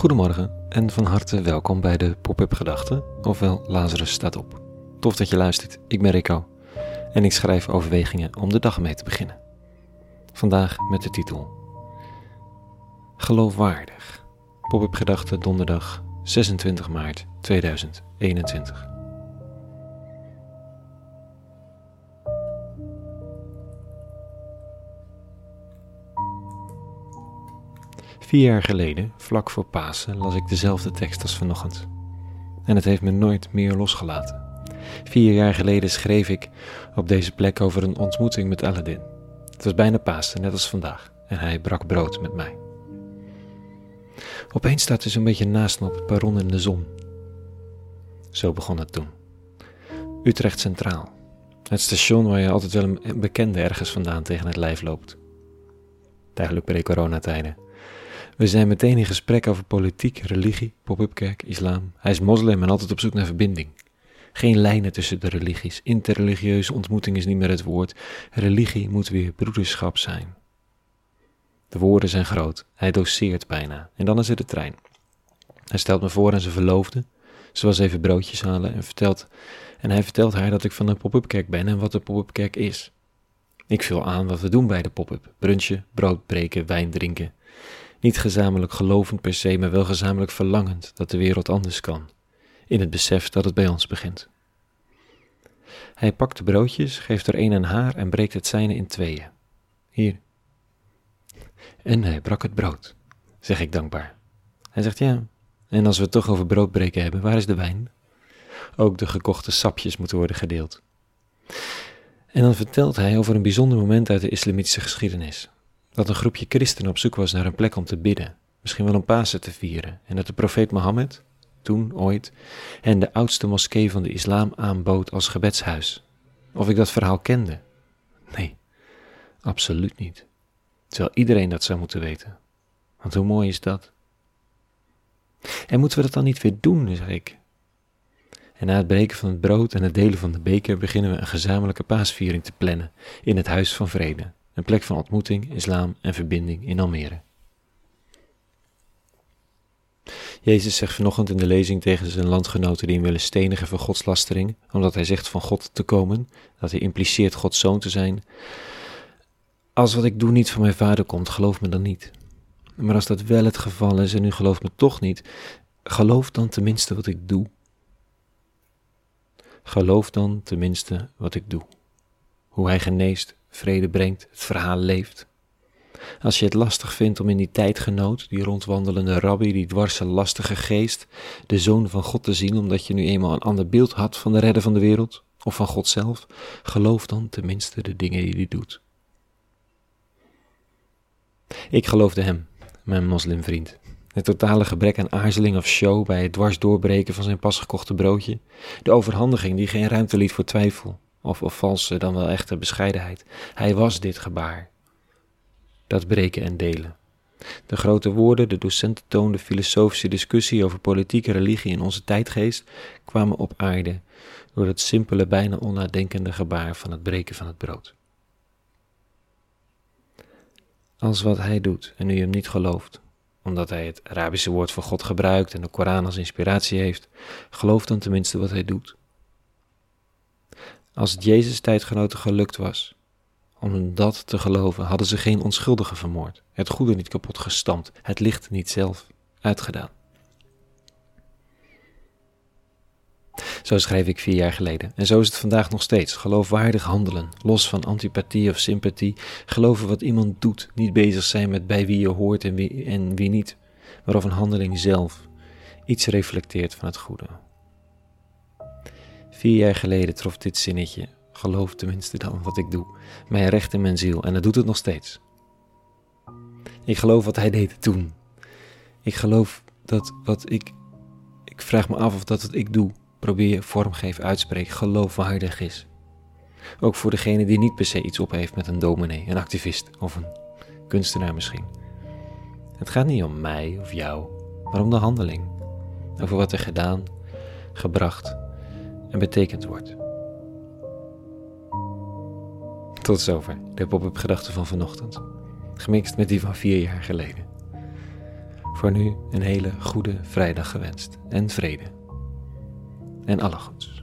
Goedemorgen en van harte welkom bij de Pop-up Gedachten, ofwel Lazarus staat op. Tof dat je luistert, ik ben Rico en ik schrijf overwegingen om de dag mee te beginnen. Vandaag met de titel Geloofwaardig. Pop-up Gedachten donderdag 26 maart 2021. Vier jaar geleden, vlak voor Pasen, las ik dezelfde tekst als vanochtend. En het heeft me nooit meer losgelaten. Vier jaar geleden schreef ik op deze plek over een ontmoeting met Aladdin. Het was bijna Pasen, net als vandaag, en hij brak brood met mij. Opeens staat hij zo'n beetje naast me op het perron in de zon. Zo begon het toen. Utrecht Centraal. Het station waar je altijd wel een bekende ergens vandaan tegen het lijf loopt. Duidelijk pre-coronatijden. We zijn meteen in gesprek over politiek, religie, pop-up kerk, islam. Hij is moslim en altijd op zoek naar verbinding. Geen lijnen tussen de religies. Interreligieuze ontmoeting is niet meer het woord. Religie moet weer broederschap zijn. De woorden zijn groot. Hij doseert bijna. En dan is er de trein. Hij stelt me voor aan zijn verloofde. Ze was even broodjes halen en, vertelt, en hij vertelt haar dat ik van een pop-up kerk ben en wat de pop-up kerk is. Ik vul aan wat we doen bij de pop-up. Brunchen, brood breken, wijn drinken. Niet gezamenlijk gelovend per se, maar wel gezamenlijk verlangend dat de wereld anders kan. In het besef dat het bij ons begint. Hij pakt de broodjes, geeft er een aan haar en breekt het zijne in tweeën. Hier. En hij brak het brood, zeg ik dankbaar. Hij zegt ja. En als we het toch over broodbreken hebben, waar is de wijn? Ook de gekochte sapjes moeten worden gedeeld. En dan vertelt hij over een bijzonder moment uit de islamitische geschiedenis dat een groepje christenen op zoek was naar een plek om te bidden, misschien wel een Pasen te vieren, en dat de profeet Mohammed, toen ooit, hen de oudste moskee van de islam aanbood als gebedshuis. Of ik dat verhaal kende? Nee, absoluut niet. Terwijl iedereen dat zou moeten weten. Want hoe mooi is dat? En moeten we dat dan niet weer doen, zeg ik. En na het breken van het brood en het delen van de beker beginnen we een gezamenlijke paasviering te plannen in het Huis van Vrede. Een plek van ontmoeting, islam en verbinding in Almere. Jezus zegt vanochtend in de lezing tegen zijn landgenoten die hem willen stenigen voor godslastering, omdat hij zegt van God te komen, dat hij impliceert Gods zoon te zijn. Als wat ik doe niet van mijn vader komt, geloof me dan niet. Maar als dat wel het geval is en u gelooft me toch niet, geloof dan tenminste wat ik doe. Geloof dan tenminste wat ik doe. Hoe hij geneest, vrede brengt, het verhaal leeft. Als je het lastig vindt om in die tijdgenoot, die rondwandelende rabbi, die dwarse lastige geest, de zoon van God te zien, omdat je nu eenmaal een ander beeld had van de redder van de wereld, of van God zelf, geloof dan tenminste de dingen die hij doet. Ik geloofde hem, mijn moslimvriend. Het totale gebrek aan aarzeling of show bij het dwars doorbreken van zijn pas gekochte broodje, de overhandiging die geen ruimte liet voor twijfel, of, of valse dan wel echte bescheidenheid. Hij was dit gebaar. Dat breken en delen. De grote woorden, de docenten toonde filosofische discussie over politieke religie in onze tijdgeest kwamen op aarde door het simpele, bijna onnadenkende gebaar van het breken van het brood. Als wat hij doet en u hem niet gelooft, omdat hij het Arabische woord voor God gebruikt en de Koran als inspiratie heeft, geloof dan tenminste wat hij doet. Als het Jezus tijdgenoten gelukt was om dat te geloven, hadden ze geen onschuldige vermoord, het goede niet kapot gestampt, het licht niet zelf uitgedaan. Zo schreef ik vier jaar geleden. En zo is het vandaag nog steeds. Geloofwaardig handelen, los van antipathie of sympathie. Geloven wat iemand doet, niet bezig zijn met bij wie je hoort en wie, en wie niet, maar of een handeling zelf iets reflecteert van het goede. Vier jaar geleden trof dit zinnetje, geloof tenminste dan wat ik doe, mij recht in mijn ziel en dat doet het nog steeds. Ik geloof wat hij deed toen. Ik geloof dat wat ik, ik vraag me af of dat wat ik doe, probeer, vormgeef, uitspreek, geloofwaardig is. Ook voor degene die niet per se iets op heeft met een dominee, een activist of een kunstenaar misschien. Het gaat niet om mij of jou, maar om de handeling. Over wat er gedaan, gebracht en betekend wordt. Tot zover de pop-up gedachten van vanochtend, gemixt met die van vier jaar geleden. Voor nu een hele goede vrijdag gewenst en vrede. En alle goeds.